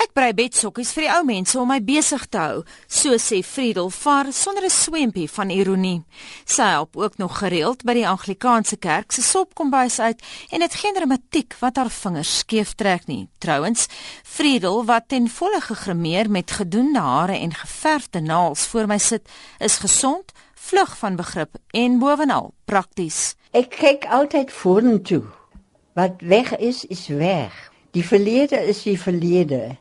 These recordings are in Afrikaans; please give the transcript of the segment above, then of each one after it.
Ek brei bedsokkies vir die ou mense om my besig te hou, so sê Friedel vaar sonder 'n swempie van ironie. Sy help ook nog gereeld by die Anglikaanse kerk se sopkombuis uit en het geen dramatiek wat haar vingers skeef trek nie. Trouwens, Friedel wat ten volle gegrimeer met gedoende hare en geverfde naels voor my sit, is gesond, vlug van begrip en bovenal prakties. Ek kyk altyd vorentoe. Wat weg is, is weg. Die verlede is die verlede.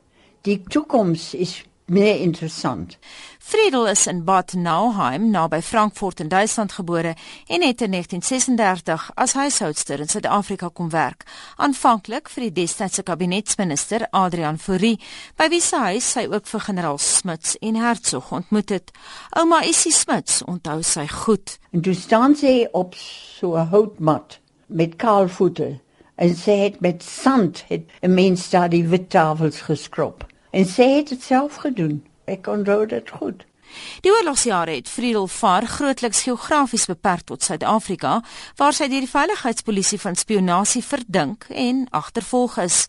Die toekoms is meer interessant. Friedel is in Bad Nauheim naby Frankfurt in Duitsland gebore en het in 1936 as huishoudster in Suid-Afrika kom werk. Aanvanklik vir die destydse kabinetsminister Adrian Fourie, by wie sy huis sy ook vir generaal Smuts en Hertzog ontmoet het. Ouma Issie Smuts onthou sy goed. En toe staan sy op so 'n houtmat met kaal voete en sy het met sand het 'n mens daar die wit tafels geskrob en sy het dit self gedoen ek onthou dit goed Die oorlogsjare het Friedel vaar grootliks geografies beperk tot Suid-Afrika, waar sy deur die veiligheidspolisie van spionasie verdink en agtervolg is.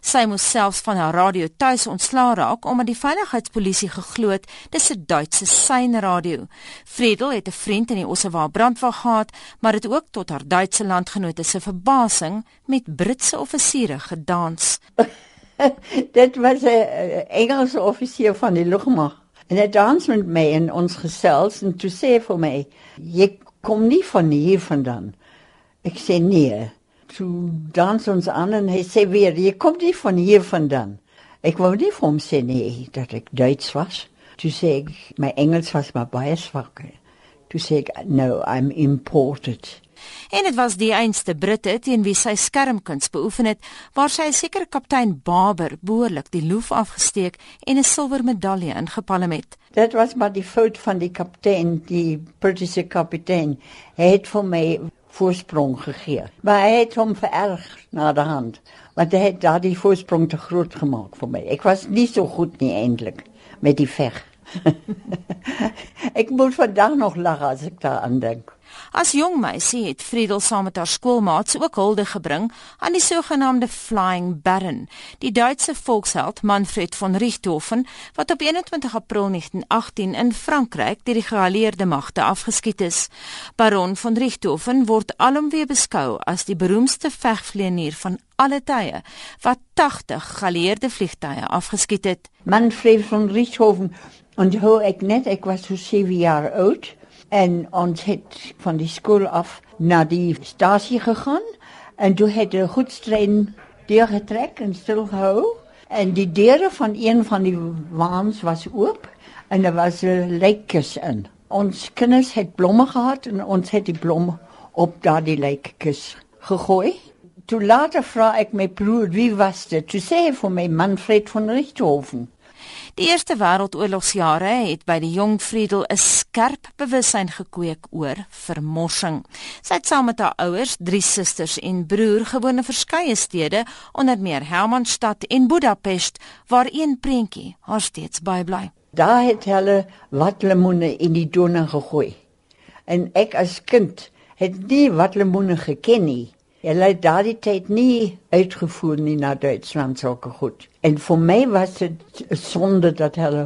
Sy moes selfs van haar radio tuis ontslaa raak omdat die veiligheidspolisie geglo het dis 'n Duitse seinradio. Friedel het 'n vriend in die Ossewa brandwag gehad, maar het ook tot haar Duitse landgenote se verbasing met Britse offisiere gedans. Dit was 'n Engelse offisier van die lugmag En hy dans met my in ons gesels en toe sê vir my, "Jy kom nie van hier vandaan." Ek sê nee. Toe dans ons aan en hy sê weer, "Jy kom nie van hier vandaan." Ek wou nie vir hom sê nee dat ek Duits was. Toe sê ek, "My Engels was maar baie swak." Toe sê ek, "No, I'm imported." En dit was die einste Britte teen wie sy skermkuns beoefen het, waar sy 'n sekere kaptein Barber behoorlik die loef afgesteek en 'n silwer medalje ingepalm het. Dit was maar die fout van die kaptein, die Britse kaptein. Hy het vir my voorsprong gegee. Maar hy het hom vererg na die hand. Want hy het daardie voorsprong te groot gemaak vir my. Ek was nie so goed nie eintlik met die veg. ek moet vandag nog lag as ek daaraan dink. As jong meisie het Friedel saam met haar skoolmaats ook hulde gebring aan die sogenaamde Flying Baron, die Duitse volksheld Manfred von Richthofen wat op 21 April 1918 in Frankryk deur die geallieerde magte afgeskiet is. Baron von Richthofen word alomweer beskou as die beroemdste vegvlieënier van alle tye wat 80 geallieerde vliegtye afgeskiet het. Manfred von Richthofen en hoe ek net ek was so 7 jaar oud en ons het van die skool af na die stasie gegaan en toe het 'n goed strein deur getrek en stil gehou en die deure van een van die waans was oop en daar was 'n lijkkus in. Ons kinders het blomme gehad en ons het die blomme op daardie lijkkus gegooi. Toe later vra ek my broer wie was dit? Toe sê hy vir my Manfred von Richthofen. Die Eerste Wêreldoorlogsjare het by die jong Friedel 'n skerp bewussyn gekweek oor vermorsing. Sy het saam met haar ouers, drie susters en broer gewoon in verskeie stede, onder meer Hermannstad en Budapest, waar een prentjie haar steeds bybly. Daar het hulle watlemoene in die donne gegooi. En ek as kind het nie watlemoene geken nie. Hulle het daardie tyd nie uitgevoer nie na Duitsland sulke goed. En vir my was dit sonde dat hulle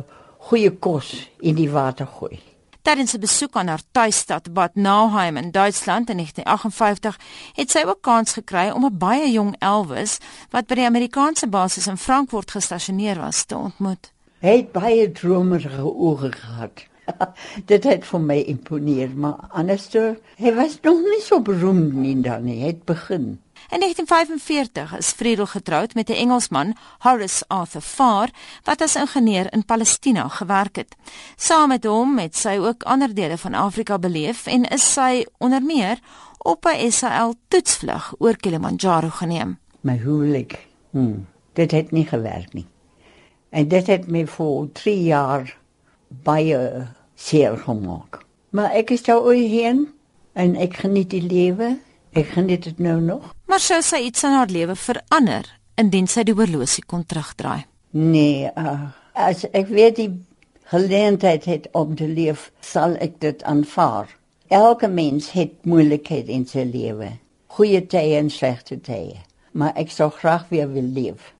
goeie kos in die water gooi. Tydens 'n besoek aan haar tuisstad Bad Nauheim in Duitsland in 1958 het sy ook kans gekry om 'n baie jong Elvis wat by die Amerikaanse basis in Frankfurt gestasioneer was te ontmoet. Hy het baie dromerige oë gehad. dit het vir my imponeer, maar anderster, hy was nog nie so beroemd nie dan nie, het begin. In 1945 is Friedel getroud met 'n Engelsman, Horace Arthur Farr, wat as ingenieur in Palestina gewerk het. Saam met hom het sy ook ander dele van Afrika beleef en is sy onder meer op 'n SAL toetsvlug oor Kilimanjaro geneem. My huwelik, hm, dit het nie gewerk nie. En dit het my vir 3 jaar baie seer gemaak. Maar ek is daar heen en ek geniet die lewe. Ek geniet dit nou nog. Maar sou sy iets in haar lewe verander indien sy die horlosie kon terugdraai? Nee, uh, as ek weet die geleentheid het om te leef, sal ek dit aanvaar. Elke mens het moeilikhede in sy lewe, goeie tye en slegte tye, maar ek sou graag weer wil leef.